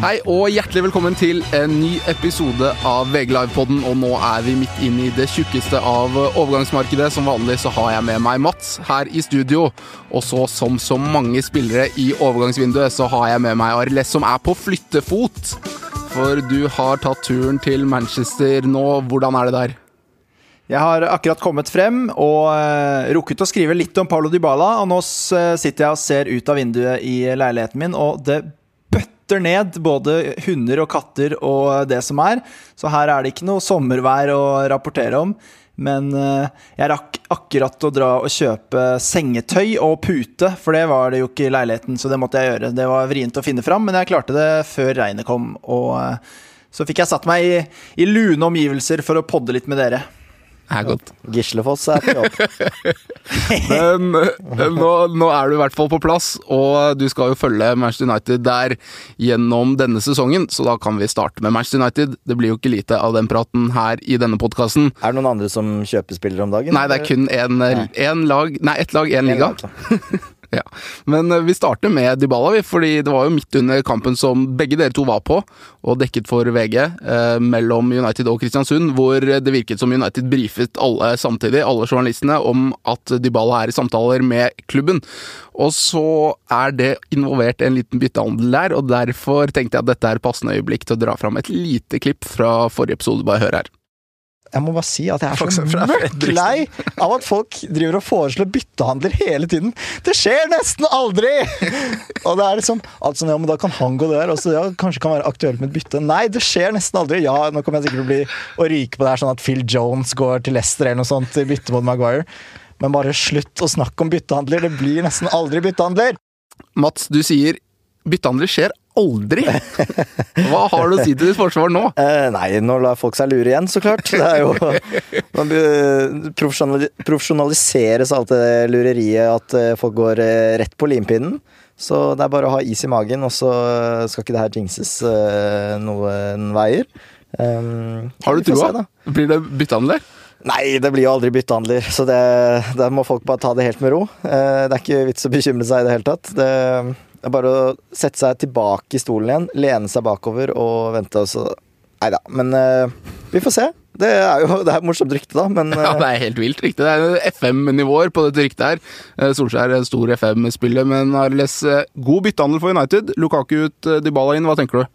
Hei og hjertelig velkommen til en ny episode av VG Live-podden. Og nå er vi midt inn i det tjukkeste av overgangsmarkedet. Som vanlig så har jeg med meg Mats her i studio. Og så, som så mange spillere i overgangsvinduet, så har jeg med meg Arles, som er på flyttefot. For du har tatt turen til Manchester nå. Hvordan er det der? Jeg har akkurat kommet frem og uh, rukket å skrive litt om Paulo Dybala. Og nå sitter jeg og ser ut av vinduet i leiligheten min, og det bøtter ned både hunder og katter og det som er. Så her er det ikke noe sommervær å rapportere om. Men uh, jeg rakk akkurat å dra og kjøpe sengetøy og pute, for det var det jo ikke i leiligheten, så det måtte jeg gjøre. Det var vrient å finne fram, men jeg klarte det før regnet kom. Og uh, så fikk jeg satt meg i, i lune omgivelser for å podde litt med dere er godt. Gislefoss er på jobb. Men eh, nå, nå, er du i hvert fall på plass, og du skal jo følge Manchester United der gjennom denne sesongen, så da kan vi starte med Manchester United. Det blir jo ikke lite av den praten her i denne podkasten. Er det noen andre som kjøper spillere om dagen? Nei, det er kun én lag Nei, ett lag, én liga. Ja. Men eh, vi starter med Dybala, fordi det var jo midt under kampen som begge dere to var på, og dekket for VG, eh, mellom United og Kristiansund, hvor det virket som United brifet alle samtidig, alle journalistene, om at Dybala er i samtaler med klubben. Og så er det involvert en liten byttehandel der, og derfor tenkte jeg at dette er passende øyeblikk til å dra fram et lite klipp fra forrige episode. Bare hør her jeg må bare si at jeg er så mørkt lei av at folk driver og foreslår byttehandler hele tiden. Det skjer nesten aldri! Og det er liksom altså, ja, men Da kan han gå der. Også, ja, kanskje kan være aktuelt med et bytte. Nei, det skjer nesten aldri. Ja, nå kommer jeg sikkert til å bli å ryke på det her sånn at Phil Jones går til Leicester eller noe sånt i bytte mot Maguire. Men bare slutt å snakke om byttehandler. Det blir nesten aldri byttehandler. Mats, du sier byttehandler skjer aldri! Hva har du å si til ditt forsvar nå? Eh, nei, nå lar folk seg lure igjen, så klart. Det er jo Man profesjonaliseres alt det lureriet at eh, folk går eh, rett på limpinnen. Så det er bare å ha is i magen, og så skal ikke det her jinxes eh, noen veier. Um, har du trua? Blir det byttehandler? Nei, det blir jo aldri byttehandler, så det, der må folk bare ta det helt med ro. Eh, det er ikke vits å bekymre seg i det hele tatt. Det det er bare å sette seg tilbake i stolen igjen, lene seg bakover og vente, og så Nei da. Men uh, vi får se. Det er jo det er et morsomt rykte, da, men uh, Ja, det er helt vilt rykte. Det er FM-nivåer på dette ryktet her. Uh, Solskjær er stor FM-spiller, men Arles, god byttehandel for United. Lukaku ut, Dybala inn. Hva tenker du?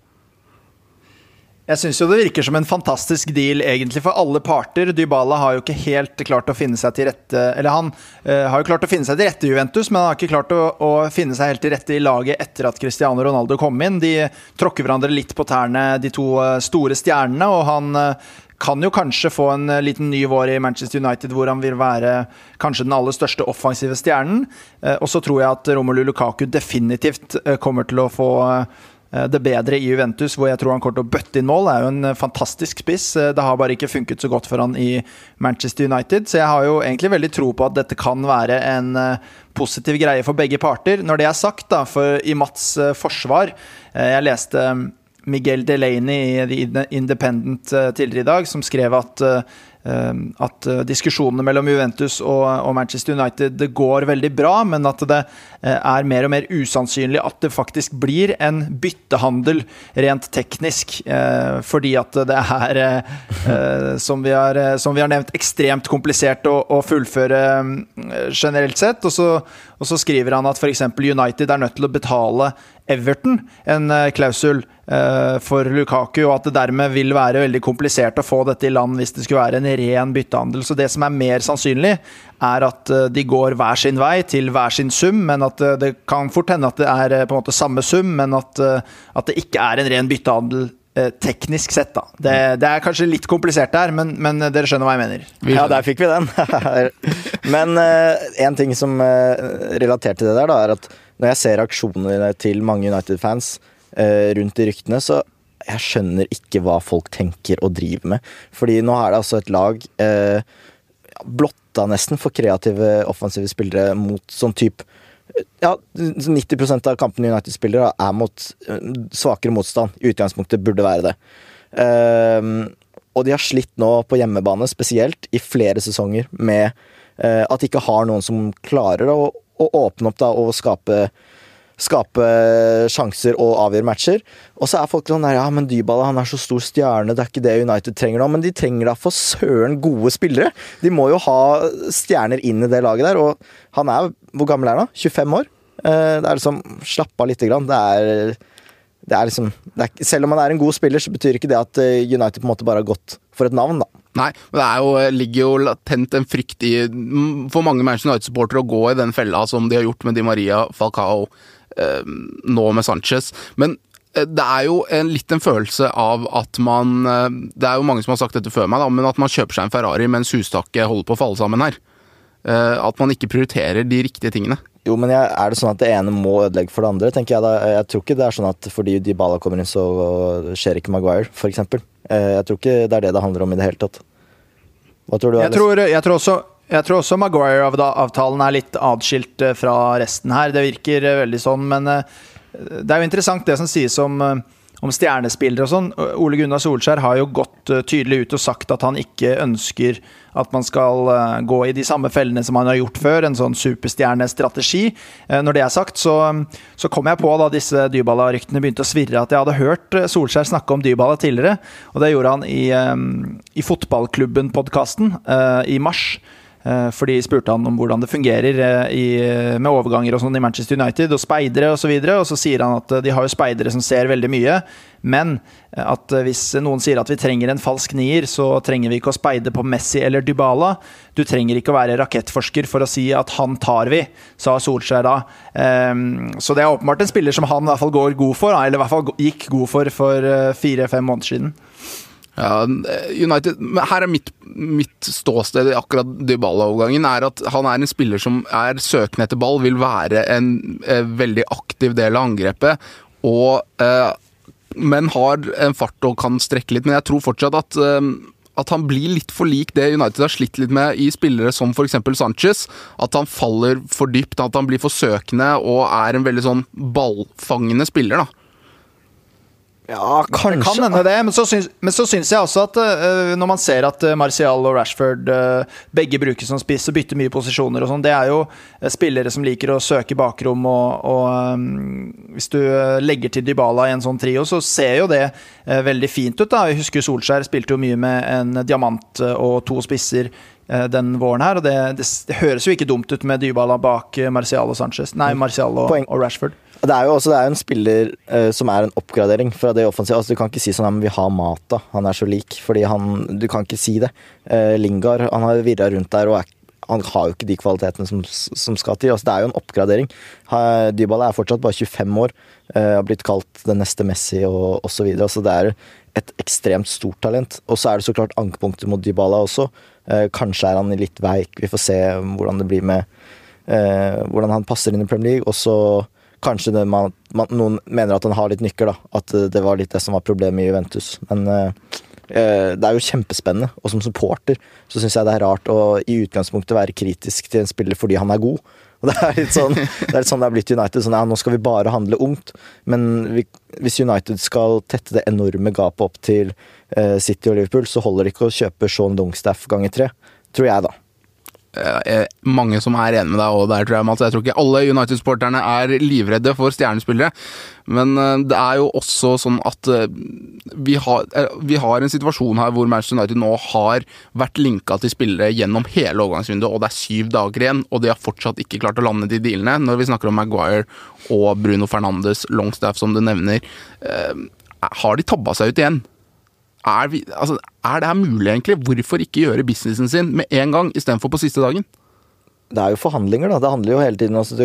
Jeg syns jo det virker som en fantastisk deal egentlig for alle parter. Dybala har jo ikke helt klart å finne seg til rette Eller han uh, har jo klart å finne seg til rette i Juventus, men han har ikke klart å, å, finne seg helt til rette i laget etter at Cristiano Ronaldo kom inn. De tråkker hverandre litt på tærne, de to uh, store stjernene, og han uh, kan jo kanskje få en liten ny vår i Manchester United hvor han vil være kanskje den aller største offensive stjernen. Og så tror jeg at Romelu Lukaku definitivt kommer til å få Eh, det bedre i Juventus, hvor jeg tror han kommer til å bøtte inn mål. Det er jo en eh, fantastisk spiss. Eh, det har bare ikke funket så godt for han i Manchester United. Så jeg har jo egentlig veldig tro på at dette kan være en positiv greie for begge parter. Når det er sagt, da, for i Mats forsvar Jeg leste Miguel Delaney i The Independent tidligere i dag, som skrev at at eh, diskusjonene mellom Juventus og, Manchester United det går veldig bra, men at det eh, er mer og mer usannsynlig at det faktisk blir en byttehandel rent teknisk. Eh, fordi at det er, som vi har, som vi har nevnt, ekstremt komplisert å, å fullføre generelt sett. Og så, og så skriver han at f.eks. United er nødt til å betale Everton en klausul Eh, for Lukaku, og at det dermed vil være veldig komplisert å få dette i land hvis det skulle være en ren byttehandel. Så det som er mer sannsynlig, er at eh, de går hver sin vei til hver sin sum, men at eh, det kan fort hende at det er på en måte samme sum, men at, at det ikke er en ren byttehandel teknisk sett, da. Det, det, er kanskje litt komplisert der, men, men, dere skjønner hva jeg mener. Ja, der fikk vi den. men uh, en ting som uh, relatert til det der, da, er at når jeg ser reaksjonene til mange United-fans Eh, rundt de ryktene, så jeg skjønner ikke hva folk tenker og driver med. Fordi nå er det altså et lag eh, blotta nesten for kreative offensive spillere mot sånn type ja, 90% av kampene United spiller er mot eh, svakere motstand. I utgangspunktet burde være det. Eh, og de har slitt nå på hjemmebane, spesielt i flere sesonger, med eh, at de ikke har noen som klarer å, å åpne opp da, og skape skape sjanser og avgjøre matcher. Og så er folk sånn der Ja, men Dybala han er så stor stjerne, det er ikke det United trenger nå. Men de trenger da for søren gode spillere. De må jo ha stjerner inn i det laget der. Og han er Hvor gammel er han? 25 år? Eh, det er liksom Slapp av lite grann. Det er det er liksom, det er, selv om han er en god spiller, så betyr ikke det at eh, United på en måte bare har gått for et navn, da. Nei, men det jo, ligger jo latent en frykt i for mange Manchester United-supportere å gå i den fella som de har gjort med Di Maria, Falcao, eh, nå med Sanchez. Men eh, det er jo en, litt en følelse av at man eh, Det er jo mange som har sagt dette før meg, da, men at man kjøper seg en Ferrari mens hustaket holder på å falle sammen her. Eh, at man ikke prioriterer de riktige tingene. Jo, men jeg, er det sånn at det ene må ødelegge for det andre? tenker Jeg da. Jeg tror ikke det er sånn at fordi Dybala kommer inn, så skjer ikke Maguire, f.eks. Eh, jeg tror ikke det er det det handler om i det hele tatt. Hva tror du? Jeg tror, jeg tror, også, jeg tror også Maguire-avtalen er litt atskilt eh, fra resten her. Det virker veldig sånn, men det er jo interessant det som sies om om stjernespillere og sånn. Ole Gunnar Solskjær har jo gått uh, tydelig ut og sagt at han ikke ønsker at man skal uh, gå i de samme fellene som han har gjort før, en sånn superstjernestrategi. Uh, når det er sagt, så, så kom jeg på da disse Dybala-ryktene begynte å svirre, at jeg hadde hørt Solskjær snakke om Dybala tidligere. Og det gjorde han i, i Fotballklubben-podkasten i mars. Eh, for de spurte han om hvordan det fungerer eh, i, med overganger og sånn i Manchester United, og speidere osv. Og, så og så sier han at eh, de har jo speidere som ser veldig mye, men at hvis noen sier at vi trenger en falsk nier, så trenger vi ikke å speide på Messi eller Dybala. Du trenger ikke å være rakettforsker for å si at han tar vi, sa Solskjær da. Ehm, så det er åpenbart en spiller som han i hvert fall går god for, eller i hvert fall gikk god for for fire-fem måneder siden. Ja, United, Her er mitt, mitt ståsted i akkurat Dybala-overgangen. er At han er en spiller som er søkende etter ball, vil være en, en eh, veldig aktiv del av angrepet. Og, eh, men har en fart og kan strekke litt. Men jeg tror fortsatt at, eh, at han blir litt for lik det United har slitt litt med i spillere som f.eks. Sanchez. At han faller for dypt, at han blir for søkende og er en veldig sånn ballfangende spiller. da ja, kanskje. Det kan hende det, men så, syns, men så syns jeg også at uh, når man ser at uh, Martial og Rashford uh, begge brukes som spiss og bytter mye posisjoner og sånn, det er jo spillere som liker å søke bakrom og, og um, Hvis du legger til Dybala i en sånn trio, så ser jo det veldig fint ut. da Jeg husker Solskjær spilte jo mye med en diamant og to spisser den våren her, og det, det, det, høres jo ikke dumt ut med Dybala bak Martial og Sanchez Nei, Martial og, og Rashford. Det er jo også er en spiller uh, som er en oppgradering fra det offensive. Altså, du kan ikke si sånn at vi har Mata, han er så lik. Fordi han Du kan ikke si det. Uh, Lingard han har virra rundt der og er, han har jo ikke de kvalitetene som, som skal til. Altså, det er jo en oppgradering. Uh, Dybala er fortsatt bare 25 år. Uh, har blitt kalt den neste Messi og osv. Altså, det er et ekstremt stort talent. Og så er det så klart ankepunkter mot Dybala også. kanskje er han litt veik. Vi får se hvordan det blir med hvordan han passer inn i Premier League. Og så Kanskje man, man, noen mener at han har litt nykker, da. At eh, det var litt det som var problemet i Juventus. Men uh, det er jo kjempespennende. Og som supporter så syns jeg det er rart å i utgangspunktet være kritisk til en spiller fordi han er god. Og det er litt sånn det er litt sånn det har blitt United. Sånn, ja, nå skal vi bare handle ungt. Men vi, hvis United skal tette det enorme gapet opp til uh, City og Liverpool, så holder det ikke å kjøpe Sean Dungstaff ganger tre. Tror jeg, da. Eh, mange som er enig med deg og der, tror jeg, Mats. Jeg tror ikke alle United-sporterne er livredde for stjernespillere. Men eh, det er jo også sånn at eh, vi har, vi har en situasjon her hvor Manchester United nå har vært linka til spillere gjennom hele overgangsvinduet, og det er syv dager igjen, og de har fortsatt ikke klart å lande de dealene. Når vi snakker om Maguire og Bruno Fernandes, Longstaff som du nevner, har de tabba seg ut igjen? Er, vi, altså, er det her mulig, egentlig? Hvorfor ikke gjøre businessen sin med en gang, istedenfor på siste dagen? Det er jo forhandlinger, da. Det handler jo hele tiden altså,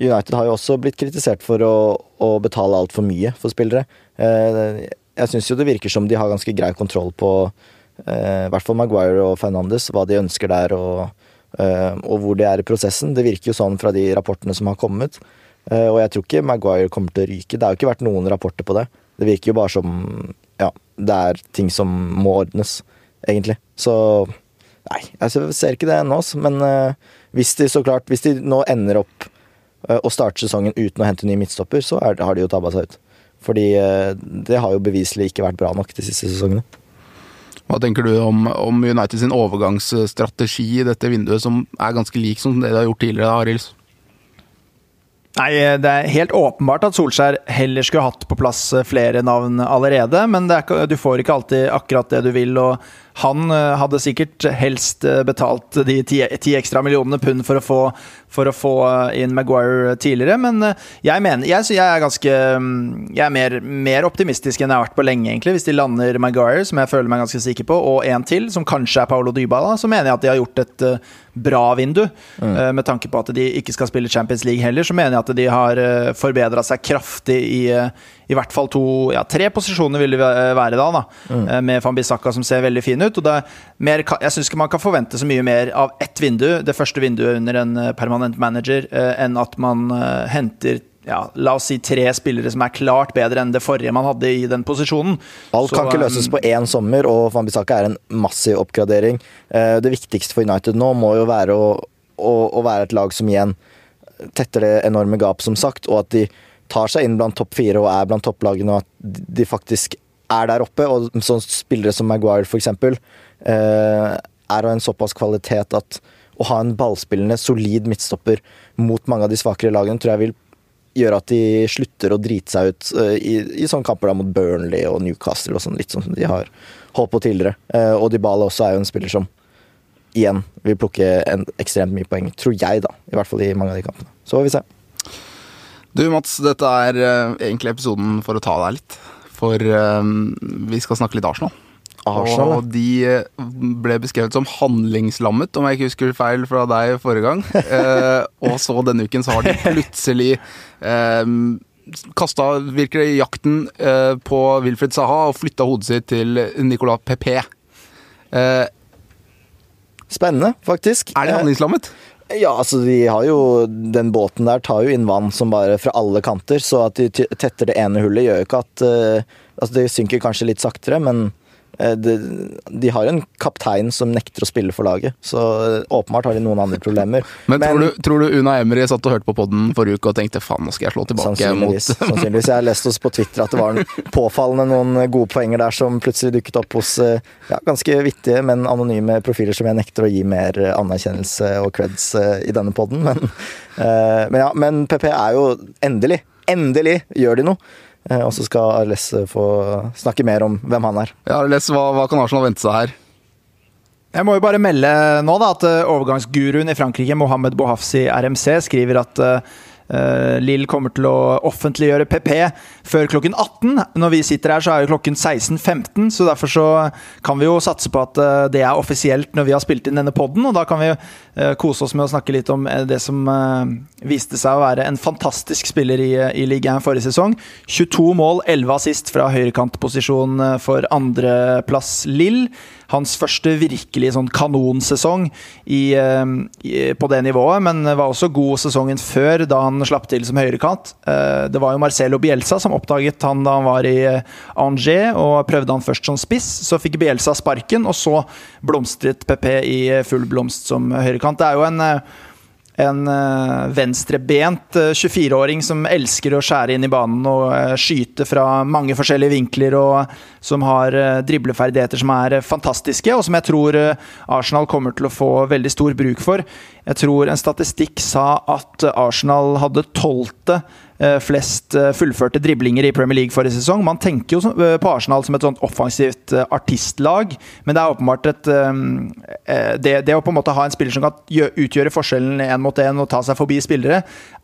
United har jo også blitt kritisert for å, å betale altfor mye for spillere. Eh, jeg syns jo det virker som de har ganske grei kontroll på eh, i hvert fall Maguire og Fernandes, hva de ønsker der og, eh, og hvor de er i prosessen. Det virker jo sånn fra de rapportene som har kommet. Og jeg tror ikke Maguire kommer til å ryke. Det har jo ikke vært noen rapporter på det. Det virker jo bare som ja, det er ting som må ordnes, egentlig. Så Nei, jeg ser ikke det ennå, men uh, hvis de så klart Hvis de nå ender opp uh, og starter sesongen uten å hente ny midtstopper, så er, har de jo tabba seg ut. Fordi uh, det har jo beviselig ikke vært bra nok de siste sesongene. Hva tenker du om, om United sin overgangsstrategi i dette vinduet, som er ganske lik som det de har gjort tidligere, Arils? Nei, Det er helt åpenbart at Solskjær heller skulle hatt på plass flere navn allerede. Men ikke, du får ikke alltid akkurat det du vil. og han eh, hadde sikkert helst eh, betalt de ti, ti ekstra millionene pund for å få, for å få eh, inn Maguire tidligere, men jeg mener Jeg, jeg er ganske mm, Jeg er mer, mer, optimistisk enn jeg har vært på lenge, egentlig. Hvis de lander Maguire, som jeg føler meg ganske sikker på, og en til, som kanskje er Paolo Dybala, så mener jeg at de har gjort et bra vindu. Mm. Med tanke på at de ikke skal spille Champions League heller, så mener jeg at de har forbedra seg kraftig i i hvert fall to, ja, tre posisjoner vil det være da, da mm. Eh, med Van Bissaka som ser veldig fin ut. og mer, Jeg syns ikke man kan forvente så mye mer av ett vindu, det første vinduet under en eh, permanent manager, eh, enn at man henter ja, la oss si tre spillere som er klart bedre enn det forrige man hadde i den posisjonen. Alt kan ikke løses på én sommer, og Van Bissaka er en massiv oppgradering. Det viktigste for United nå må jo være å, å, å være et lag som igjen tetter det enorme gap, som sagt, og at de tar seg inn blant topp fire og er blant topplagene, og at de faktisk er der oppe. Og sånn spillere som Maguire, f.eks., eh, er av en såpass kvalitet at å ha en ballspillende, solid midtstopper mot mange av de svakere lagene, tror jeg vil gjøre at de slutter å drite seg ut uh, i, i, sånne kamper da mot Burnley og Newcastle og sånn, litt sånn som de har holdt på tidligere. Uh, og Dybala også er jo en spiller som igjen vil plukke ekstremt mye poeng, tror jeg, da. I hvert fall i mange av de kampene. Så får vi se. Du Mats, dette er uh, egentlig episoden for å ta deg litt. For uh, vi skal snakke litt Arsenal. Arsenal og de eh, ble beskrevet som handlingslammet, om jeg ikke husker feil fra deg forrige gang. og så denne uken så har de plutselig kasta, virker det, jakten på Wilfred Saha og flytta hodet sitt til Nicolas Pepe. Spennende, faktisk. Er det handlingslammet? Ja, altså de har jo Den båten der tar jo inn vann som bare fra alle kanter, så at de tetter det ene hullet gjør jo ikke at uh, Altså det synker kanskje litt saktere, men Eh, de har en kaptein som nekter å spille for laget, så eh, åpenbart har de noen andre problemer. Men, Men tror, du, tror, du, Una Emry satt og hørte på poden forrige uke og tenkte faen, nå skal jeg slå tilbake sannsynligvis, mot Sannsynligvis. Jeg har lest oss på Twitter at det var påfallende noen gode poenger der som plutselig dukket opp hos eh, ja, ganske vittige, men anonyme profiler som jeg nekter å gi mer anerkjennelse og creds i denne poden. Men, men, ja, men PP er jo endelig, endelig gjør de noe. Eh, og så skal Arles få snakke mer om hvem han er. Ja, Arles, hva, hva kan Arsenal vente seg her? Jeg må jo bare melde nå da, at eh, overgangsguruen i Frankrike, Mohammed Bohafsi RMC, skriver at Uh, Lill kommer til å offentliggjøre PP før klokken 18. Når vi sitter her, så er jo klokken 16.15, så derfor så kan vi jo satse på at uh, det er offisielt når vi har spilt inn denne poden, og da kan vi uh, kose oss med å snakke litt om det som viste seg å være en fantastisk spiller i, i ligaen forrige sesong. 22 mål, 11 assist fra høyrekantposisjon for andreplass Lill hans første virkelig sånn kanonsesong i, i, på det nivået, men var også god sesongen før, da han slapp til som høyrekant. Eh, det var jo Marcelo Bielsa som oppdaget han da han var i eh, Angers, og prøvde han først som spiss. Så fikk Bielsa sparken, og så blomstret PP i full blomst som høyrekant. Det er jo en eh, en uh, venstrebent uh, 24-åring som elsker å skjære inn i banen og uh, skyte fra mange forskjellige vinkler, og som har dribleferdigheter som er fantastiske, og som jeg tror Arsenal kommer til å få veldig stor bruk for. Jeg tror en statistikk sa at Arsenal hadde tolvte Eh, flest eh, fullførte driblinger i Premier League forrige sesong. Man tenker jo eh, på Arsenal som et sånt offensivt artistlag, men det er åpenbart et det, det, å på en måte ha en spiller som kan utgjøre forskjellen én mot én og ta seg forbi spillere,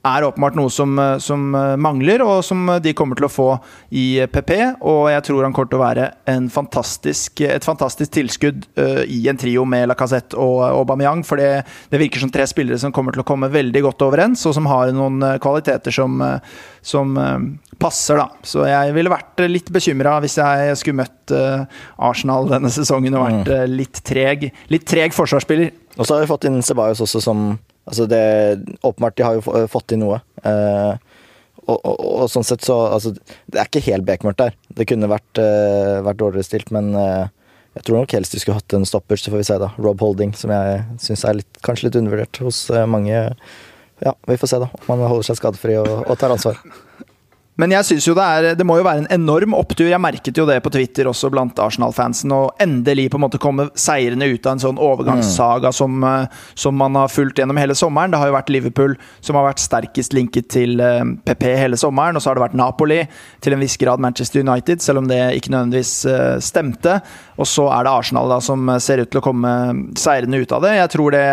er åpenbart noe som, som, mangler, og som de kommer til å få i PP. Og jeg tror han kommer til å være fantastisk, et fantastisk tilskudd i en trio med Lacassette og Aubameyang. For det, det, virker som tre spillere som kommer til å komme veldig godt overens, og som har noen kvaliteter som, som uh, passer, da. Så jeg ville vært litt bekymra hvis jeg skulle møtt uh, Arsenal denne sesongen og vært uh, litt treg. Litt treg forsvarsspiller. Og så har vi fått inn Sebajos også som Altså det Åpenbart, de har jo fått inn noe. Og, og, og, sånn sett så Altså, det er ikke helt bekmørkt der. Det kunne vært, vært dårligere stilt, men jeg tror nok helst de skulle hatt en stopper, så får vi se, da. Rob Holding, som jeg syns er litt, kanskje litt undervurdert hos mange ja, vi får se da om han holder seg skadefri og, og tar ansvar. Men jeg synes jo det, er, det må jo være en enorm opptur. Jeg merket jo det på Twitter også blant Arsenal-fansen. Å endelig på en måte komme seirende ut av en sånn overgangssaga mm. som, eh, som, man har fulgt gjennom hele sommeren. Det har jo vært Liverpool som har vært sterkest linket til PP eh, hele sommeren. Og så har det vært Napoli, til en viss grad Manchester United, selv om det ikke nødvendigvis eh, stemte. Og så er det Arsenal da som ser ut til å komme seirende ut av det. Jeg tror det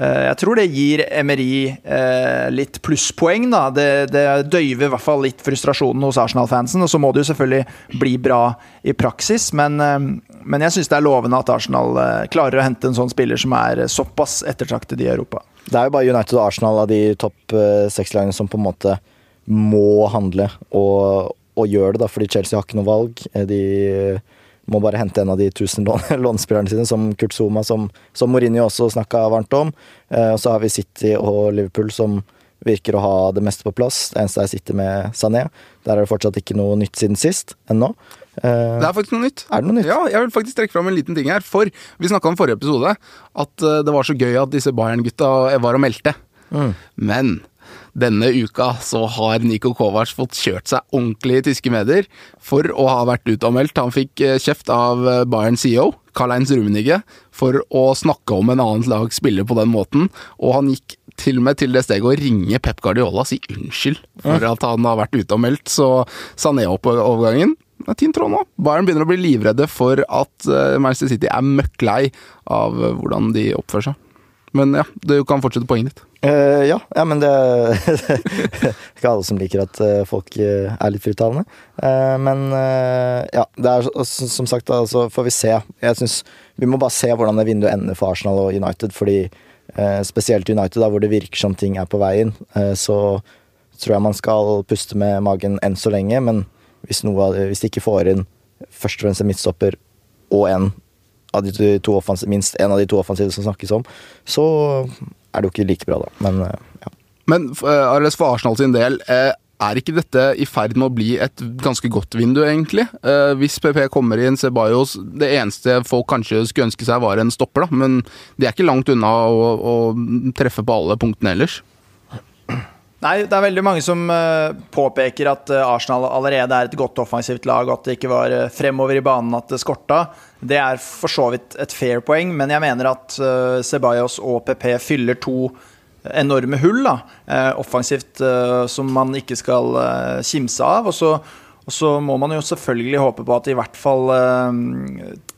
jeg tror det gir Emery eh, litt plusspoeng. da. Det, det døyver i hvert fall litt frustrasjonen hos Arsenal-fansen. Og så må det jo selvfølgelig bli bra i praksis, men, eh, men jeg syns det er lovende at Arsenal klarer å hente en sånn spiller som er såpass ettertraktet i Europa. Det er jo bare United og Arsenal av de topp seks-lagene som på en måte må handle, og, og gjør det, da, fordi Chelsea har ikke noe valg. De må bare hente en av de tusen lånespillerne sine, som Kurt Zuma, som, som Mourinho også snakka varmt om. Eh, og så har vi City og Liverpool som virker å ha det meste på plass. Det eneste er City med Sané. Der er det fortsatt ikke noe nytt siden sist, ennå. Eh, det er faktisk noe nytt. Er det noe nytt? Ja, jeg vil faktisk trekke fram en liten ting her. For vi snakka om forrige episode at eh, det var så gøy at disse Bayern-gutta var og meldte. Mm. Men denne uka så har Niko Kovac fått kjørt seg ordentlig i tyske medier for å ha vært utanmeldt. Han fikk eh, kjeft av eh, Bayern CEO, Karl-Heinz Rummenigge, for å snakke om en annen lags spiller på den måten, og han gikk til og med til det steget å ringe Pep Guardiola og si unnskyld for at han har vært utanmeldt, så sa ned opp overgangen. Det er tynn tråd nå. Bayern begynner å bli livredde for at eh, Manchester City er møkk lei av hvordan de oppfører seg. Men ja, du kan fortsette poenget ditt. Uh, ja, ja, men det er ikke alle som liker at uh, folk uh, er litt frittalende. men ja, det er som sagt, så altså, får vi se. Jeg synes Vi må bare se hvordan det vinduet ender for Arsenal og United. Fordi spesielt United, da, hvor det virker som ting er på veien, så tror jeg man skal puste med magen enn så lenge. Men hvis, noe, hvis de ikke får inn først og fremst en midtstopper og en av de to offensive, minst en av de to offensive som snakkes om, så er det jo ikke like bra, da. Men eh, ja. Men uh, for Arsenal sin del, uh, er ikke dette i ferd med å bli et ganske godt vindu, egentlig? Hvis PP kommer inn, Ceballos Det eneste folk kanskje skulle ønske seg, var en stopper, da. Men de er ikke langt unna å, å treffe på alle punktene ellers. Nei, det er veldig mange som uh, påpeker at uh, Arsenal allerede er et godt offensivt lag, og at det ikke var uh, fremover i banen at det skorta. Det er for så vidt et fair poeng, men jeg mener at Ceballos og PP fyller to enorme hull da, offensivt som man ikke skal kimse av. Og så, og så, må man jo selvfølgelig håpe på at i hvert fall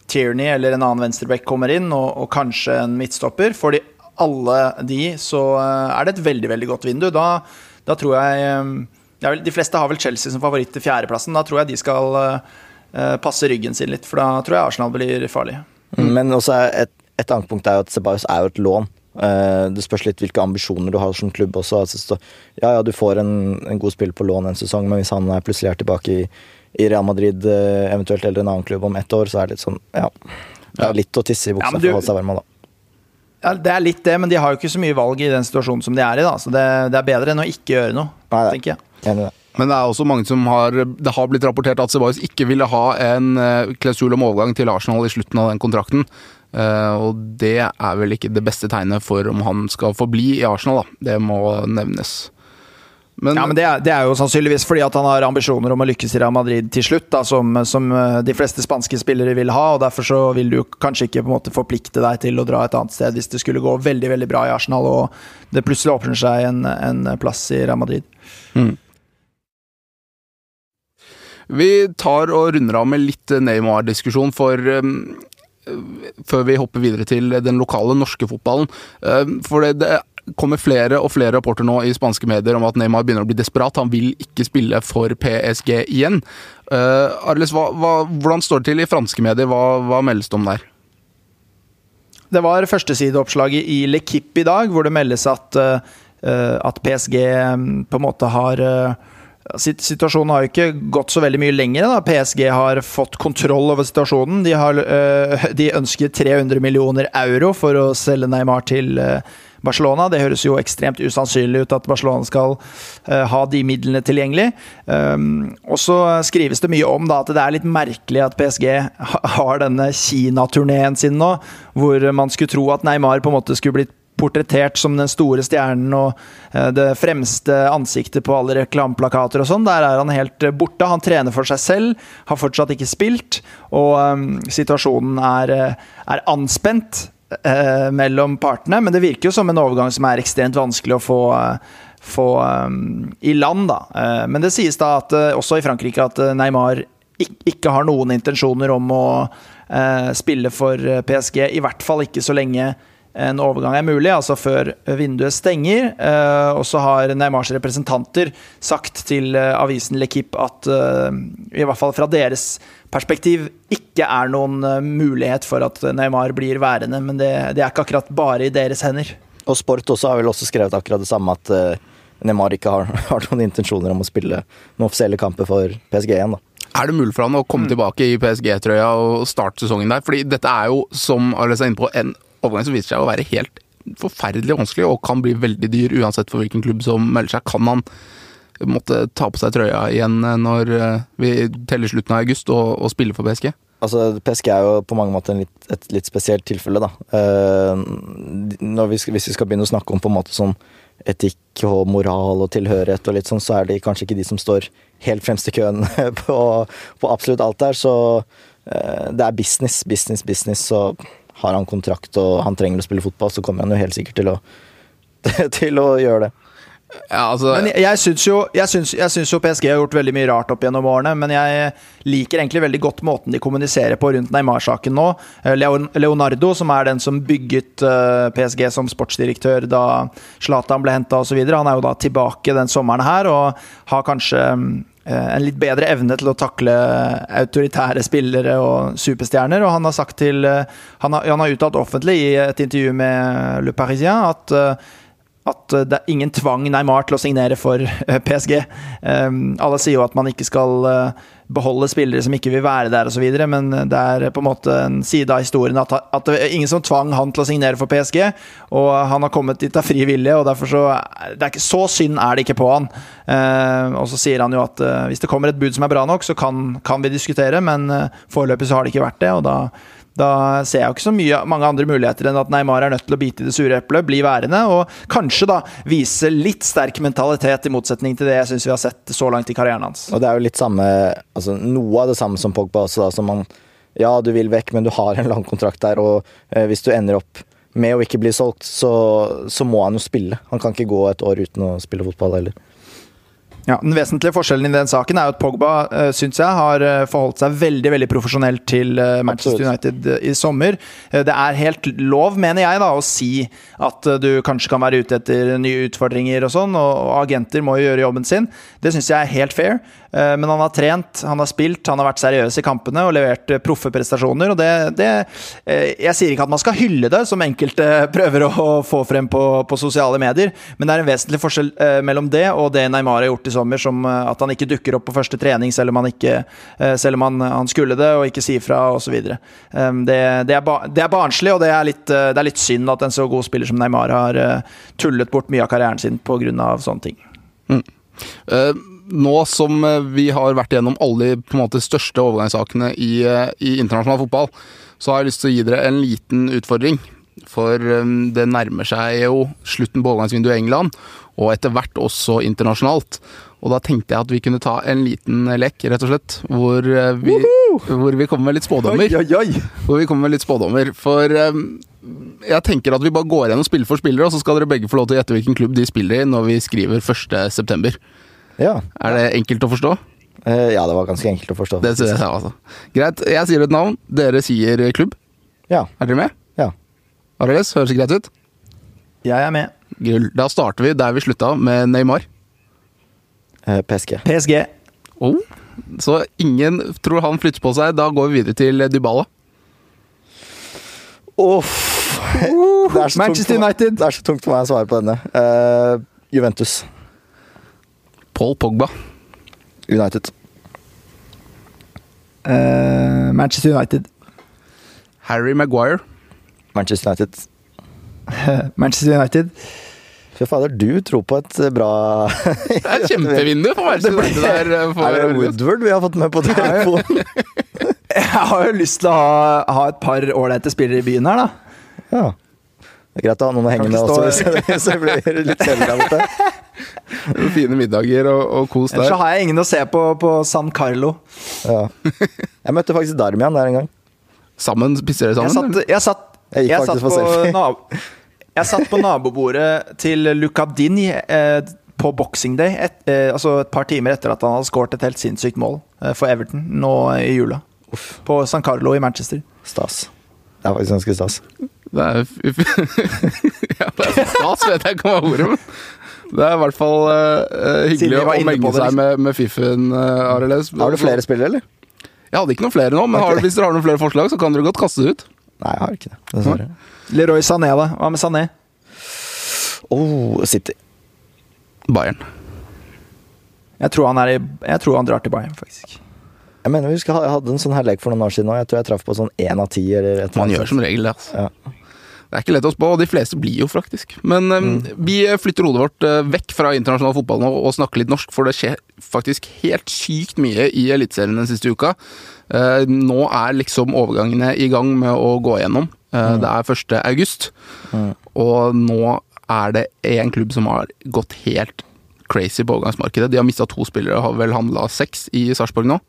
Tierney eller en annen venstreback kommer inn, og, og kanskje en midtstopper. For de alle de, så eh, er det et veldig, veldig godt vindu. Da, da tror jeg ja, De fleste har vel Chelsea som favoritt til fjerdeplassen. Da tror jeg de skal uh, passe ryggen sin litt, for da tror jeg Arsenal blir farlig. Mm. Men også et, et annet punkt er jo at Sebajos er jo et lån. Det spørs litt hvilke ambisjoner du har som klubb også. Altså, ja, ja, du får en, en, god spill på lån en sesong, men hvis han er plutselig er tilbake i, i Real Madrid eventuelt eller en annen klubb om ett år, så er det litt sånn Ja. Det er litt å tisse i buksa ja, du, for å holde seg varm da. Ja, det er litt det, men de har jo ikke så mye valg i den situasjonen som de er i. da Så det, det er bedre enn å ikke gjøre noe, Nei, tenker jeg. Men det er også mange som har Det har blitt rapportert at Ceballos ikke ville ha en uh, klausul om overgang til Arsenal i slutten av den kontrakten. Uh, og det er vel ikke det beste tegnet for om han skal forbli i Arsenal, da. Det må nevnes. Men, ja, men det er, det er, jo sannsynligvis fordi at han har ambisjoner om å lykkes i Real Madrid til slutt, da, som, som, eh, de fleste spanske spillere vil ha. og Derfor så vil du kanskje ikke på en måte forplikte deg til å dra et annet sted hvis det skulle gå veldig veldig bra i Arsenal og det plutselig åpner seg en, en plass i Real Madrid. Mm. Vi tar og runder av med litt Neymar-diskusjon, for um, før vi hopper videre til den lokale norske fotballen. Um, for det, det kommer flere og flere rapporter nå i spanske medier om at Neymar begynner å bli desperat. Han vil ikke spille for PSG igjen. Uh, Arles, hva, hva, hvordan står det til i franske medier? Hva, hva meldes det om der? Det var førstesideoppslaget i L'Equipe i dag, hvor det meldes at, uh, at PSG um, på en måte har Situasjonen har jo ikke gått så veldig mye lenger. Da. PSG har fått kontroll over situasjonen. De, har, de ønsker 300 millioner euro for å selge Neymar til Barcelona. Det høres jo ekstremt usannsynlig ut at Barcelona skal uh, ha de midlene tilgjengelig. Um, og så skrives det mye om da, at det er litt merkelig at PSG har denne Kina-turneen sin nå, hvor man skulle tro at Neymar på en måte skulle blitt portrettert som den store stjernen og eh, det fremste ansiktet på alle reklameplakater og sånn. Der er han helt eh, borte. Han trener for seg selv, har fortsatt ikke spilt, og um, situasjonen er, er anspent uh, mellom partene. Men det virker jo som en overgang som er ekstremt vanskelig å få, uh, få um, i land, da. Eh, men det sies da at, også i Frankrike at Neymar ikke har noen intensjoner om å spille for PSG, i hvert fall ikke så lenge en overgang er mulig, altså før vinduet stenger. Eh, og så har Neymars representanter sagt til eh, avisen Lekip at eh, i hvert fall fra deres perspektiv ikke er noen mulighet for at Neymar blir værende, men det, det er ikke akkurat bare i deres hender. Og Sport også har vel også skrevet akkurat det samme, at Neymar ikke har, har noen intensjoner om å spille noen offisielle kamper for PSG igjen. da. Er det mulig for han å komme mm. tilbake i PSG-trøya og starte sesongen der? Fordi dette er jo, som Arles er inne på, en overgang som viser seg å være helt forferdelig vanskelig og kan bli veldig dyr uansett for hvilken klubb som melder seg. Kan han måtte ta på seg trøya igjen eh, når eh, vi teller slutten av august og, og spille for PSG? Altså, PSG er jo på mange måter litt, et litt spesielt tilfelle, da. Uh, vi hvis vi skal begynne å snakke om på en måte sånn etikk og moral og tilhørighet og litt sånn, så er de kanskje ikke de som står helt fremst i køen på, på absolutt alt der. Så uh, det er business, business, business. Så har han kontrakt og han trenger å spille fotball, så kommer han jo helt sikkert til å, til å gjøre det. Ja, altså, men jeg, jeg syns jo, jo, PSG har gjort veldig mye rart opp gjennom årene, men jeg liker egentlig veldig godt måten de kommuniserer på rundt Neymar-saken nå. Eh, Leonardo, som er den som bygget eh, PSG som sportsdirektør da Zlatan ble henta osv., han er jo da tilbake den sommeren her og har kanskje Eh, en litt bedre evne til å takle autoritære spillere og superstjerner. Og han har sagt til eh, Han har, han har uttalt offentlig i et intervju med Le Parisien at eh, at det er ingen tvang Neymar til å signere for PSG. Alle sier jo at man ikke skal beholde spillere som ikke vil være der osv., men det er på en måte en side av historien at, at, det er ingen som tvang han til å signere for PSG, og han har kommet dit av fri vilje, og derfor så ikke, Så synd er det ikke på han. Eh, og så sier han jo at eh, hvis det kommer et bud som er bra nok, så kan, kan vi diskutere, men eh, foreløpig så har det ikke vært det, og da da ser jeg jo ikke så mye, mange andre muligheter enn at Neymar er nødt til å bite i det sure eplet, bli værende, og kanskje da vise litt sterk mentalitet, i motsetning til det jeg syns vi har sett så langt i karrieren hans. Og det er jo litt samme, altså noe av det samme som Pogba også, da, som man Ja, du vil vekk, men du har en lang kontrakt der, og eh, hvis du ender opp med å ikke bli solgt, så, så må han jo spille. Han kan ikke gå et år uten å spille fotball heller. Ja, Den vesentlige forskjellen i den saken er jo at Pogba uh, synes jeg, har uh, forholdt seg veldig veldig profesjonelt til Manchester Manchester United uh, i sommer. det er helt lov, mener jeg, da, å si at du kanskje kan være ute etter nye utfordringer og sånn, og, agenter må jo gjøre jobben sin. Det syns jeg er helt fair. Eh, men han har trent, han har spilt, han har vært seriøs i kampene og levert eh, proffe prestasjoner. og det, det, eh, Jeg sier ikke at man skal hylle det, som enkelte prøver å få frem på, på, sosiale medier, men det er en vesentlig forskjell mellom det og det Neymar har gjort i sommer, som at han ikke dukker opp på første trening selv om han, ikke, selv om han, han skulle det, og ikke sier fra osv. Det, det, ba, det er barnslig, og det er, litt, det er litt synd at en så god spiller som Neymar har tullet bort mye av karrieren sin pga. sånne ting. Mm. Uh, nå som eh, vi har vært gjennom alle de største overgangssakene i, eh, i, internasjonal fotball, så har jeg lyst til å gi dere en liten utfordring. For um, det nærmer seg jo slutten på overgangsvinduet i England, og etter hvert også internasjonalt. Og da tenkte jeg at vi kunne ta en liten lek, rett og slett. Hvor vi, hvor vi kommer med litt spådommer. Oi, oi, oi. Hvor vi kommer med litt spådommer. For jeg tenker at vi bare går gjennom spiller for spillere, og så skal dere begge få lov til å gjette hvilken klubb de spiller i når vi skriver 1.9. Ja. Er det enkelt å forstå? Eh, ja, det var ganske enkelt å forstå. Det synes jeg altså. Greit. Jeg sier et navn, dere sier klubb. Ja. Er dere med? Ja. Ariles, høres det greit ut? Jeg er med. Gull. Da starter vi der vi slutta, med Neymar. Eh, PSG. PSG. Oh. Så ingen tror han flytter på seg. Da går vi videre til Dybala. Uff. Oh, Manchester United. Det er så tungt for meg å svare på denne. Uh, Juventus. Paul Pogba. United. Uh, Manchester United. Harry Maguire. Manchester United. Manchester United. Fy fader, du tror på et eh, bra Det er et kjempevindu for Manchester United. Der, eh, for er det Woodward vi har fått med på telefonen? Jeg har jo lyst til å ha, ha et par ålreite spillere i byen her, da. Ja. Det er greit å ha noen å henge med også, hvis det blir litt kjedelig av borte. Fine middager og, og kos Ellers så har jeg ingen å se på på San Carlo. Ja. Jeg møtte faktisk Darmian der en gang. Sammen Spiser dere Jeg sammen? satt, jeg satt, Jeg gikk jeg satt, på, jeg satt på nabobordet til Luca Dini eh, på Boxing Day, et, eh, altså et par timer etter at han hadde skåret et helt sinnssykt mål eh, for Everton nå i jula. På San Carlo i Manchester. Stas. Det er faktisk ganske stas. Det er, ja, det er stas, vet jeg ikke hva er ordet, men det er i hvert fall uh, hyggelig å menge seg liksom. med, med fiffen, uh. Har du flere spillere, eller? Jeg hadde ikke noen flere nå, men har, hvis dere har noen flere forslag, så kan dere godt kaste det ut. Nei, jeg har ikke det. Dessverre. Leroy Sané, da. Hva med Sané? Oh, City. Bayern. Jeg tror han, er i, jeg tror han drar til Bayern, faktisk. Jeg mener vi husker, jeg hadde en sånn her lek for noen år siden òg. Jeg tror jeg traff på sånn én av ti. Man gjør som regel det. Altså. Ja. Det er ikke lett å spå, og de fleste blir jo faktisk. Men eh, vi flytter hodet vårt eh, vekk fra internasjonal fotball nå og snakker litt norsk, for det skjer faktisk helt sykt mye i Eliteserien den siste uka. Uh, nå er liksom overgangene i gang med å gå igjennom. Uh, mm. Det er 1. august, og nå er det en klubb som har gått helt crazy på overgangsmarkedet. De har mista to spillere, og har vel handla seks i Sarpsborg nå.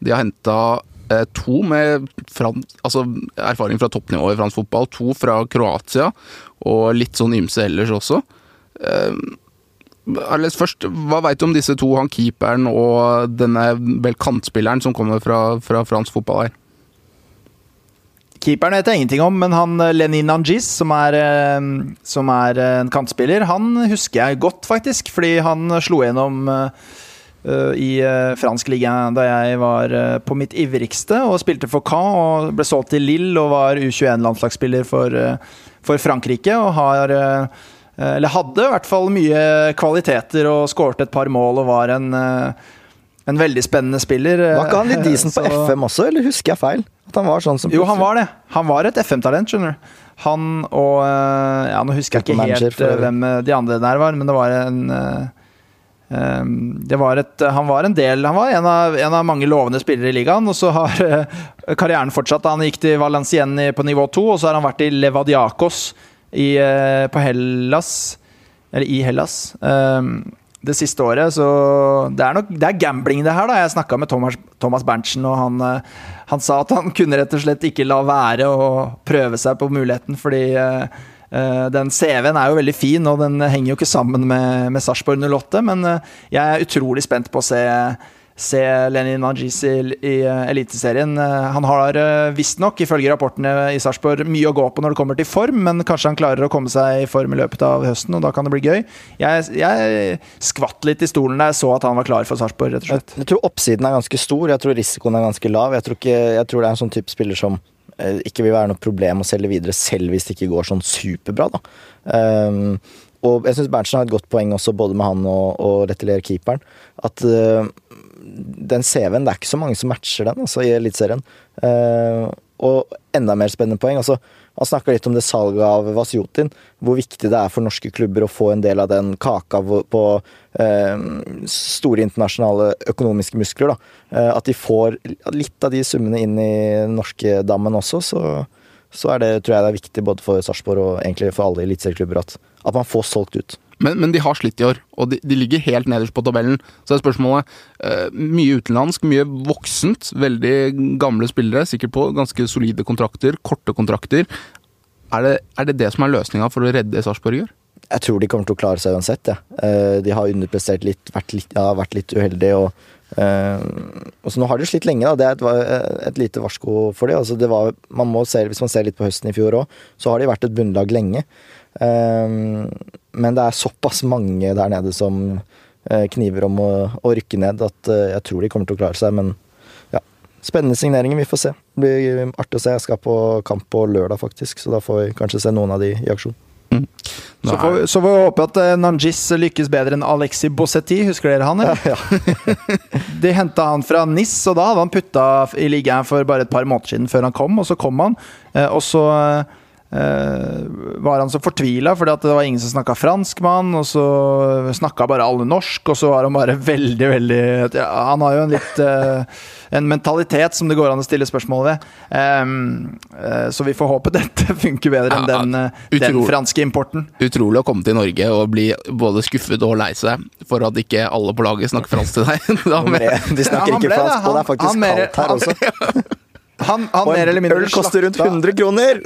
De har henta to med fran, altså, erfaring fra toppnivå i fransk fotball. To fra Kroatia, og litt sånn ymse ellers også. Eh, Arles, først, hva veit du om disse to, han keeperen og denne vel kantspilleren som kommer fra, fra fransk fotball her? Keeperen vet jeg ingenting om, men han eh, Lenin Angis, som er, eh, som er eh, en kantspiller, han husker jeg godt, faktisk. Fordi han slo gjennom eh, eh, i eh, fransk liga da jeg var eh, på mitt ivrigste og spilte for Caen og ble solgt til Lille og var U21-landslagsspiller for, eh, for Frankrike. Og har eh, Eller hadde i hvert fall mye kvaliteter og skåret et par mål og var en, eh, en veldig spennende spiller. eh, Var ikke han litt decent på Så- FM også, eller husker jeg feil? At han var sånn som jo, han var det. Han var et FM-talent, skjønner du. Han og eh, Ja, nå husker jeg ikke helt eh, hvem eh, de andre der var, men det var en eh, eh, var et, Han var en del Han var en av, en av mange lovende spillere i ligaen, og så har eh, karrieren fortsatt. Han gikk til Valenciennes på nivå to, og så har han vært i Levadiakos i, eh, på Hellas. Eller i Hellas. eh, det siste året, så det er nok Det er gambling, det her, da. Jeg snakka med Thomas, Thomas Berntsen, og han, eh, han sa at han kunne rett og slett ikke la være å prøve seg på muligheten, fordi den CV-en er jo veldig fin, og den henger jo ikke sammen med, med Sarpsborg 08, men eh, jeg er utrolig spent på å se Se Lenin Najis i, i eh, Eliteserien. Eh, Han har visstnok, ifølge rapportene i Sarpsborg, mye å gå på når det kommer til form, men kanskje han klarer å komme seg i form i løpet av høsten, og da kan det bli gøy. Jeg, jeg skvatt litt i stolen da jeg så at han var klar for Sarpsborg, rett og slett. Jeg tror oppsiden er ganske stor, jeg tror risikoen er ganske lav. Jeg tror, ikke, jeg tror det er en sånn type spiller som eh, ikke vil være noe problem å selge videre, selv hvis det ikke går sånn superbra. da. Um, og jeg syns Berntsen har et godt poeng også, både med han og, og Letelier keeperen. At uh, den CV-en, det er ikke så mange som matcher den altså, i Eliteserien. Uh, og enda mer spennende poeng. altså Han snakka litt om det salget av Vasjotin. Hvor viktig det er for norske klubber å få en del av den kaka på eh, store internasjonale økonomiske muskler. Eh, at de får litt av de summene inn i norskedammen norske dammen også. Så, så er det, tror jeg det er viktig både for Sarpsborg og egentlig for alle eliteserieklubber at, at man får solgt ut. Men, men de har slitt i år, og de, de ligger helt nederst på tabellen. Så er spørsmålet eh, Mye utenlandsk, mye voksent. Veldig gamle spillere, sikkert på ganske solide kontrakter, korte kontrakter. Er det er det, det som er løsninga for å redde Sarpsborg i år? Jeg tror de kommer til å klare seg uansett. Ja. Eh, De har underprestert litt, vært litt, ja, vært litt uheldige. Og, Uh, og så nå har de slitt lenge. Da. Det er et, et lite varsko for dem. Altså det var, man må se, hvis man ser litt på høsten i fjor òg, så har de vært et bunnlag lenge. Eh, men det er såpass mange der nede som eh, kniver om å, å rykke ned, at eh, jeg tror de kommer til å klare seg. Men ja, spennende signeringer. Vi får se. Det blir artig å se. Jeg skal på kamp på lørdag, faktisk, så da får vi kanskje se noen av de i aksjon. Så får, vi- så får vi håpe at eh, Nanjis lykkes bedre enn Alexi Bossetti. Husker dere han? eller? De henta han fra NIS, og da hadde han putta i ligaen for bare et par måneder siden før han kom. Og så kom han, eh, og så eh, var han så fortvila fordi at det var ingen som snakka fransk med han, og så snakka bare alle norsk, og så var han bare veldig, veldig ja, Han har jo en litt eh, en mentalitet som det går an å stille spørsmål ved. Um, uh, så vi får håpe dette funker bedre enn den, uh, den, franske importen. Utrolig å komme til Norge og bli både skuffet og lei seg for at ikke alle på laget snakker fransk til deg. De snakker ja, ikke fransk, og det er faktisk kaldt her også. Han, han mer eller mindre øl koster rundt 100 kroner!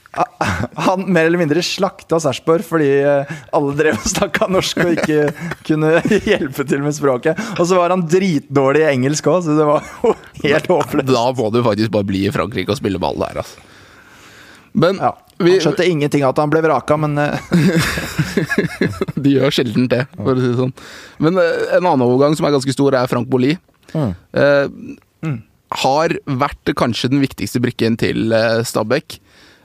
han mer eller mindre slakta Sarpsborg fordi eh, alle drev og snakka norsk og ikke kunne hjelpe til med språket. Og så var han dritdårlig i engelsk òg, så det var jo helt håpløst. Da må du faktisk bare bli i Frankrike og spille ball der, altså. Men ja, Han skjønte ingenting av at han ble vraka, men eh, De gjør sjelden det, for å si det sånn. Men eh, en annen overgang som er ganske stor, er Frank Boli. Mm. Mm har vært kanskje den viktigste brikken til eh, Stabæk.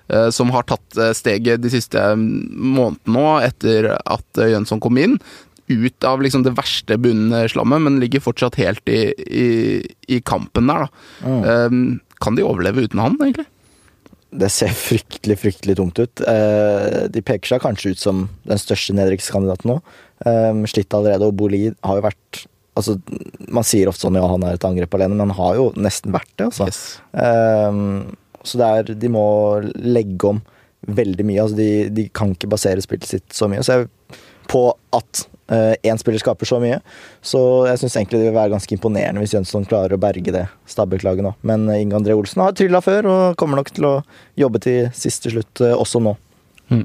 Eh, som har tatt eh, steget de siste månedene nå, etter at Jønsson kom inn. Ut av liksom det verste bunnslammet, men ligger fortsatt helt i, i, i kampen der, da. Mm. Kan de overleve uten han, egentlig? Det ser fryktelig, fryktelig tungt ut. De peker seg kanskje ut som den største nedrykkskandidaten nå. Slitt allerede, og Boli har jo vært Altså, man sier ofte sånn ja, han er et angrep alene, men han har jo nesten vært det, altså. Yes. Um, så det er De må legge om veldig mye. Altså, de, de kan ikke basere spillet sitt så mye. Så jeg, på at én uh, spiller skaper så mye. Så jeg syns egentlig det vil være ganske imponerende hvis Jønsson klarer å berge det Stabæk-laget nå. Men Inge André Olsen har trylla før og kommer nok til å jobbe til siste slutt uh, også nå. Mm.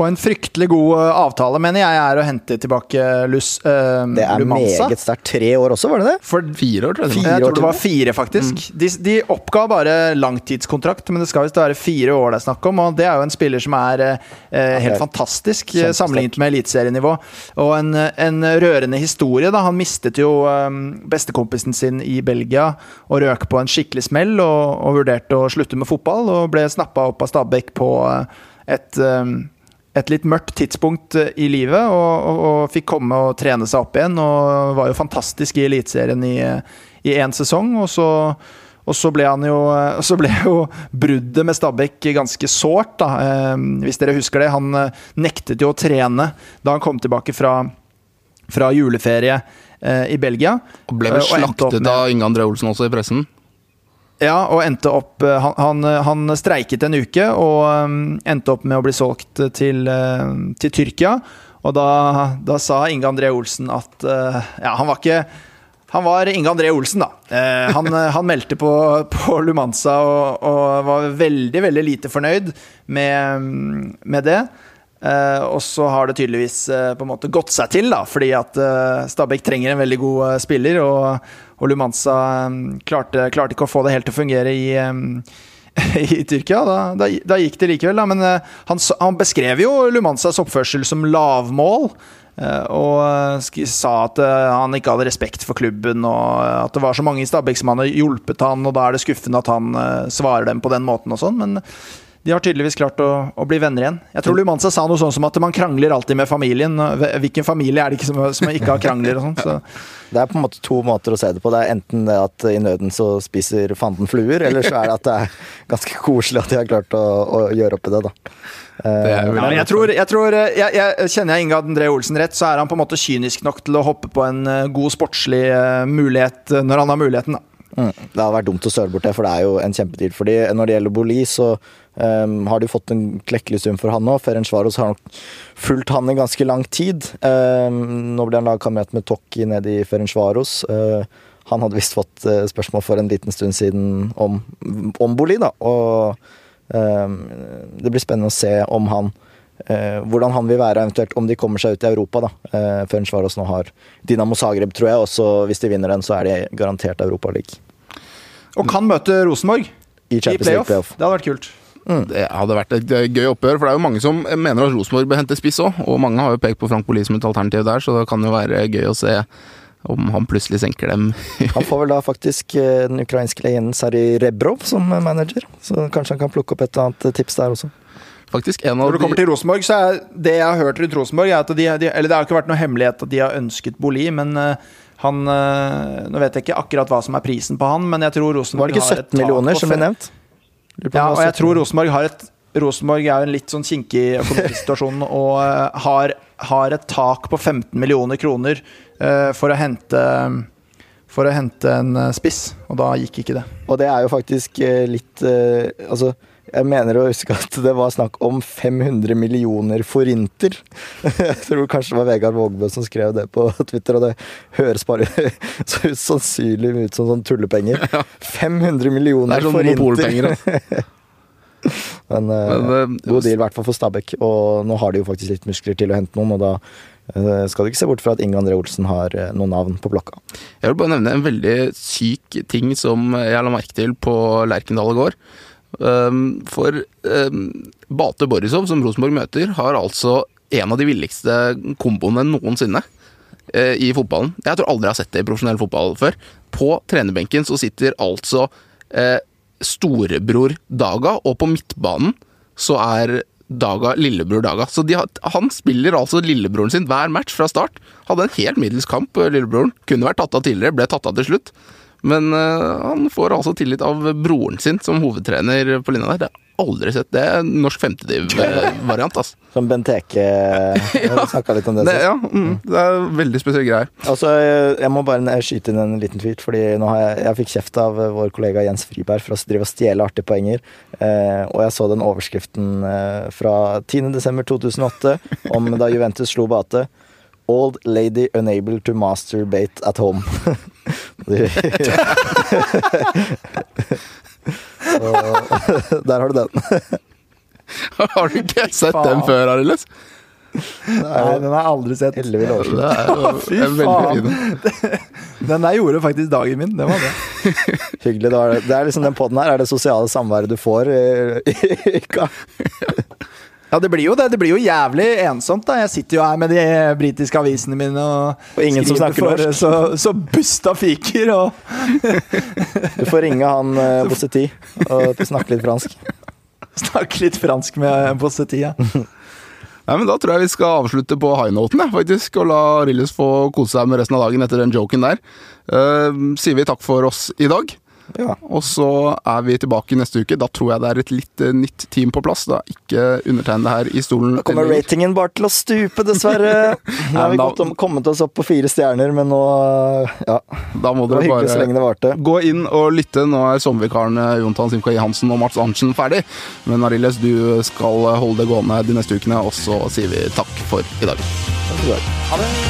Og en fryktelig god eh, avtale, mener jeg, er å hente tilbake Lus, uh, Det er Lumanza. meget sterkt. Tre år også, var det det? For fire år, tror jeg. Fire jeg tror det var fire, faktisk. Mm. De, de, oppga bare langtidskontrakt, men det skal visst være fire år det er snakk om. Og det er jo en spiller som er uh, helt fantastisk sammenlignet med eliteserienivå. Og en, en, rørende historie, da. Han mistet jo um, bestekompisen sin i Belgia og røk på en skikkelig smell og, og vurderte å slutte med fotball, og ble snappa opp av Stabæk på uh, et, um, et litt mørkt tidspunkt uh, i livet, og, og, og, fikk komme og trene seg opp igjen. Og var jo fantastisk i Eliteserien i én sesong. Og så, og så ble han jo uh, Så ble jo bruddet med Stabæk ganske sårt, da. Um, hvis dere husker det. Han uh, nektet jo å trene da han kom tilbake fra, fra juleferie i Belgia. Og ble vel slaktet av Inge André Olsen også i pressen? Ja, og endte opp eh, Han, han, han streiket en uke og um, endte opp med å bli solgt til, uh, til Tyrkia. Og da, da, sa Inge André Olsen at uh, Ja, han var ikke han var Inge André Olsen, da. Eh, han, han, meldte på, på Lumanza og, og, var veldig, veldig lite fornøyd med, med det. Eh, og så har det tydeligvis eh, på en måte gått seg til, da, fordi at eh, Stabæk trenger en veldig god spiller. Og, og Lumanza um, klarte, klarte, ikke å få det helt til å fungere i, um, i Tyrkia. Da, da, da, gikk det likevel, da. Men uh, han, han, beskrev jo Lumanzas oppførsel som lavmål. Uh, og uh, sa at han ikke hadde respekt for klubben, og at det var så mange i Stabæk som hadde hjulpet han, og da er det skuffende at han svarer dem på den måten og sånn. Men de har tydeligvis klart å, å, bli venner igjen. Jeg tror Lumanza sa noe sånn som at man krangler alltid med familien. Hvilken familie er det ikke som, som ikke har krangler og sånn? Så. Det er på en måte to måter å se det på. Det er enten det at i nøden så spiser fanden fluer, eller så er det at det er ganske koselig at de har klart å, å gjøre opp i det, da. Det ja, jeg, tror, jeg, tror jeg, jeg, Kjenner jeg Inge André Olsen rett, så er han på en måte kynisk nok til å hoppe på en eh, god sportslig eh, mulighet eh, når han har muligheten, da. Mm. Det hadde vært dumt å søle bort det, for det er jo en kjempedeal. Fordi når det gjelder Boli, så Um, har de fått en klekkelig sum for han nå. Ferencvaros har nok fulgt han i ganske lang tid. Um, nå blir han lagkamerat med Tokki nede i Ferencvaros. Uh, han hadde visst fått uh, spørsmål for en liten stund siden om, om Boli, da. Og um, det blir spennende å se om han hvordan han vil være, eventuelt om de kommer seg ut i Europa. da. Uh, Ferencvaros nå har Dinamo Zagreb, tror jeg. Også hvis de vinner den, så er de garantert Europaliga. Og kan møte Rosenborg i, i playoff. playoff. Det hadde vært kult. Mm. Det hadde vært et gøy oppgjør, for det er jo mange som mener at Rosenborg bør hente spiss òg. Og mange har jo pekt på Frank Boli som et alternativ der, så det kan jo være gøy å se om han plutselig senker dem. han får vel da faktisk eh, den ukrainske legenden Sari Rebrov som manager, så kanskje han kan plukke opp et annet tips der også. Faktisk en av Når det kommer til Rosenborg, så er det jeg har hørt rundt Rosenborg, er at de, de, Eller det har ikke vært noe hemmelighet at de har ønsket Boli, men uh, han uh, Nå vet jeg ikke akkurat hva som er prisen på han, men jeg tror Rosenborg har et Var det ikke 17 millioner som ble nevnt? Ja, og jeg tror Rosenborg har et Rosenborg er jo en litt sånn kinkig økonomisk situasjon og eh, har, har, et tak på 15 millioner kroner for å hente for å hente en eh, spiss, og da gikk ikke det. Og det er jo faktisk litt Altså, jeg mener å huske at det var snakk om 500 millioner forinter. Jeg tror kanskje det var Vegard Vågbø som skrev det på Twitter, og det høres bare så usannsynlig ut som sånn tullepenger. 500 millioner forinter! Men, eh, Men uh, god deal i hvert fall for Stabæk. Og nå har de jo faktisk litt muskler til å hente noen, og da uh, skal du ikke se bort fra at Inge André Olsen har uh, noen navn på blokka. Jeg vil bare nevne en veldig syk ting som jeg la merke til på Lerkendal i går. Um, for um, Bate Borisov, som Rosenborg møter, har altså en av de villigste komboene noensinne i fotballen. Jeg tror aldri jeg har sett det i profesjonell fotball før. På trenerbenken så sitter altså storebror Daga, og på midtbanen så er Daga lillebror Daga. Så har, han spiller altså lillebroren sin hver match fra start. Hadde en helt middels kamp, lillebroren. Kunne vært tatt av tidligere, ble tatt av til slutt. Men uh, han får altså tillit av broren sin som hovedtrener på linja der. Det har jeg aldri sett. Det er en norsk femtediv-variant, altså. Som Benteke ja. snakka litt om det. det ja, mm, det er veldig spesielle greier. Altså, jeg må bare skyte inn en liten tweet, fordi jeg, jeg fikk kjeft av vår kollega Jens Friberg for å drive og stjele artige poenger. Eh, og jeg så den overskriften eh, fra 10.12.2008 om da Juventus slo Bate. Old lady unable to masturbate at home. der har du den. har du ikke sett Faen. den før, Arild? Nei, den har jeg aldri sett. År siden. Fy faen! Den der gjorde faktisk dagen min. Det var det. Hyggelig. Det, er liksom Den poden her er det sosiale samværet du får i, i uka. Ja, det blir jo det. Det blir jo jævlig ensomt. da Jeg sitter jo her med de britiske avisene mine og, og ingen som snakker for, norsk. Så, så busta fiker og Du får ringe han uh, Bossetti og snakke litt fransk. Snakke litt fransk med Bossetti, ja. Nei, men Da tror jeg vi skal avslutte på high-noten, faktisk, og la Rilles få kose seg med resten av dagen etter den joken der. Uh, sier vi takk for oss i dag. Ja. Og så er vi tilbake neste uke. Da tror jeg det er et litt uh, nytt team på plass. Da ikke undertegnede her i stolen. Da kommer ratingen bare til å stupe, dessverre. Nå har vi da, om, kommet oss opp på fire stjerner, men nå Ja. Da må dere bare gå inn og lytte. Nå er sommervikarene Jontan Simkai Hansen og Mats Arntzen ferdig. Men Arilles, du skal holde det gående de neste ukene, og så sier vi takk for i dag. Takk for i dag. Ha det.